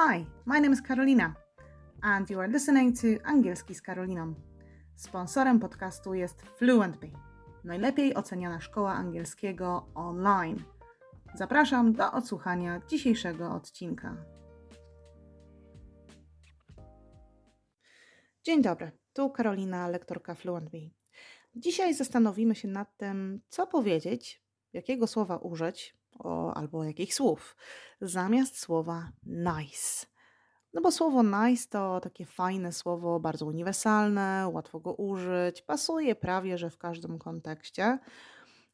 Hi, my name is Karolina and you are listening to Angielski z Karoliną. Sponsorem podcastu jest FluentBee, najlepiej oceniana szkoła angielskiego online. Zapraszam do odsłuchania dzisiejszego odcinka. Dzień dobry, tu Karolina, lektorka FluentBee. Dzisiaj zastanowimy się nad tym, co powiedzieć, jakiego słowa użyć, o, albo jakich słów, zamiast słowa nice. No bo słowo nice to takie fajne słowo, bardzo uniwersalne, łatwo go użyć, pasuje prawie że w każdym kontekście,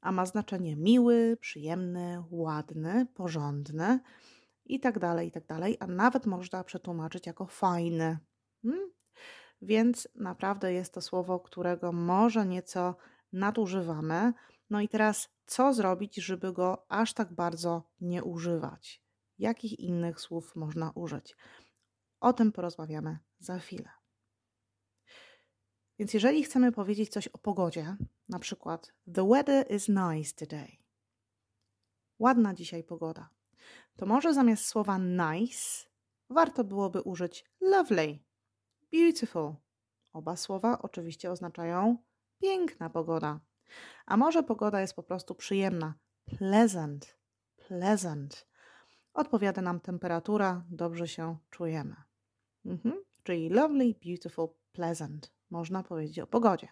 a ma znaczenie miły, przyjemny, ładny, porządny i tak dalej, i tak dalej, a nawet można przetłumaczyć jako fajny. Hmm? Więc naprawdę jest to słowo, którego może nieco nadużywamy. No i teraz, co zrobić, żeby go aż tak bardzo nie używać? Jakich innych słów można użyć? O tym porozmawiamy za chwilę. Więc jeżeli chcemy powiedzieć coś o pogodzie, na przykład The weather is nice today. Ładna dzisiaj pogoda. To może zamiast słowa nice warto byłoby użyć lovely, beautiful. Oba słowa oczywiście oznaczają piękna pogoda. A może pogoda jest po prostu przyjemna, pleasant, pleasant. Odpowiada nam temperatura, dobrze się czujemy. Mhm. Czyli lovely, beautiful, pleasant. Można powiedzieć o pogodzie.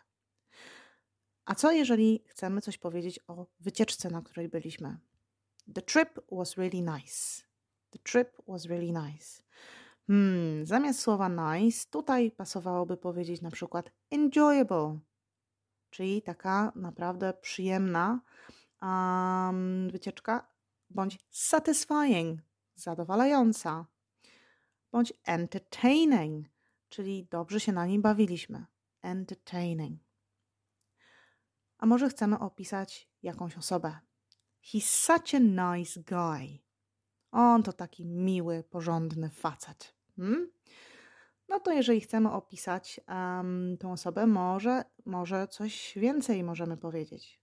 A co jeżeli chcemy coś powiedzieć o wycieczce, na której byliśmy? The trip was really nice. The trip was really nice. Hmm, zamiast słowa nice, tutaj pasowałoby powiedzieć na przykład enjoyable, czyli taka naprawdę przyjemna um, wycieczka, bądź satisfying, zadowalająca, bądź entertaining, czyli dobrze się na nim bawiliśmy. Entertaining. A może chcemy opisać jakąś osobę? He's such a nice guy. On to taki miły, porządny facet. Hmm? No to jeżeli chcemy opisać um, tą osobę, może, może coś więcej możemy powiedzieć.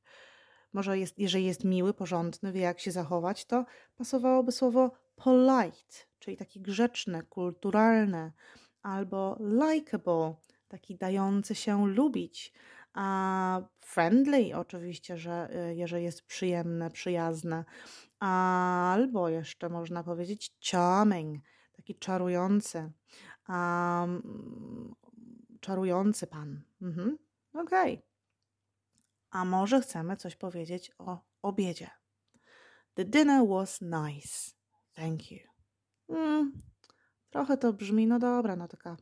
Może jest, jeżeli jest miły, porządny, wie jak się zachować, to pasowałoby słowo polite, czyli taki grzeczny, kulturalny, albo likable, taki dający się lubić. A friendly oczywiście, że y, jeżeli jest przyjemne, przyjazne, albo jeszcze można powiedzieć charming, taki czarujący, um, czarujący pan. Mhm. Okej. Okay. A może chcemy coś powiedzieć o obiedzie? The dinner was nice. Thank you. Mm, trochę to brzmi, no dobra, no taka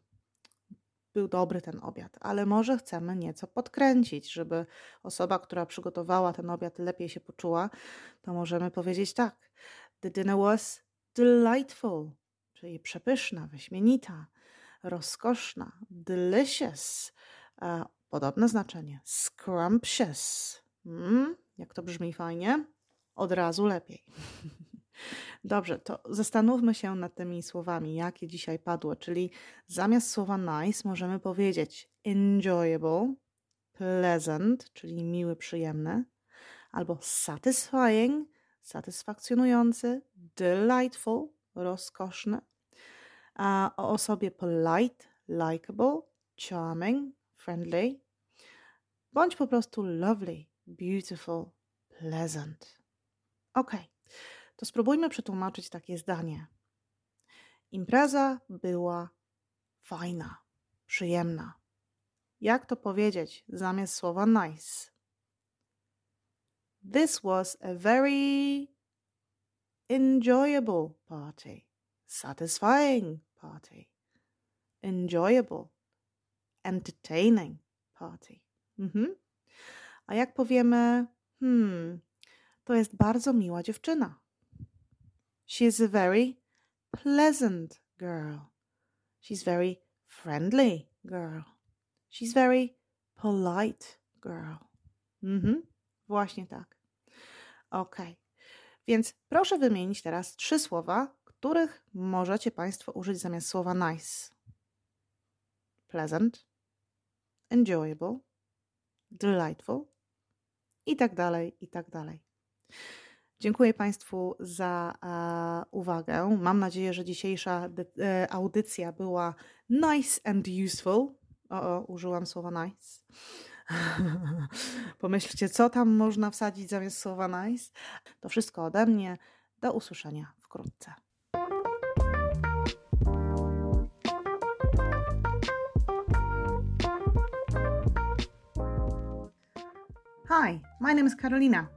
był dobry ten obiad, ale może chcemy nieco podkręcić, żeby osoba, która przygotowała ten obiad, lepiej się poczuła, to możemy powiedzieć tak: The dinner was delightful, czyli przepyszna, wyśmienita, rozkoszna, delicious, podobne znaczenie, scrumptious. Mm, jak to brzmi fajnie? Od razu lepiej. Dobrze, to zastanówmy się nad tymi słowami, jakie dzisiaj padło, czyli zamiast słowa nice możemy powiedzieć enjoyable, pleasant, czyli miły, przyjemny, albo satisfying, satysfakcjonujący, delightful, rozkoszny. O osobie polite, likable, charming, friendly, bądź po prostu lovely, beautiful, pleasant. Ok, to spróbujmy przetłumaczyć takie zdanie. Impreza była fajna, przyjemna. Jak to powiedzieć zamiast słowa nice? This was a very enjoyable party, satisfying party, enjoyable, entertaining party. Mhm. A jak powiemy, hmm, to jest bardzo miła dziewczyna. She's a very pleasant girl. She's very friendly girl. She's very polite girl. Mhm, właśnie tak. Ok. Więc proszę wymienić teraz trzy słowa, których możecie Państwo użyć zamiast słowa nice. Pleasant, enjoyable, delightful i tak dalej, i tak dalej. Dziękuję Państwu za e, uwagę. Mam nadzieję, że dzisiejsza e, audycja była nice and useful. O, o użyłam słowa nice. Pomyślcie, co tam można wsadzić zamiast słowa nice. To wszystko ode mnie. Do usłyszenia wkrótce. Hi, my name is Carolina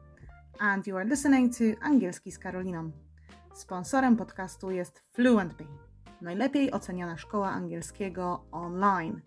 and you are listening to Angielski z Karoliną. Sponsorem podcastu jest FluentBee, najlepiej oceniana szkoła angielskiego online.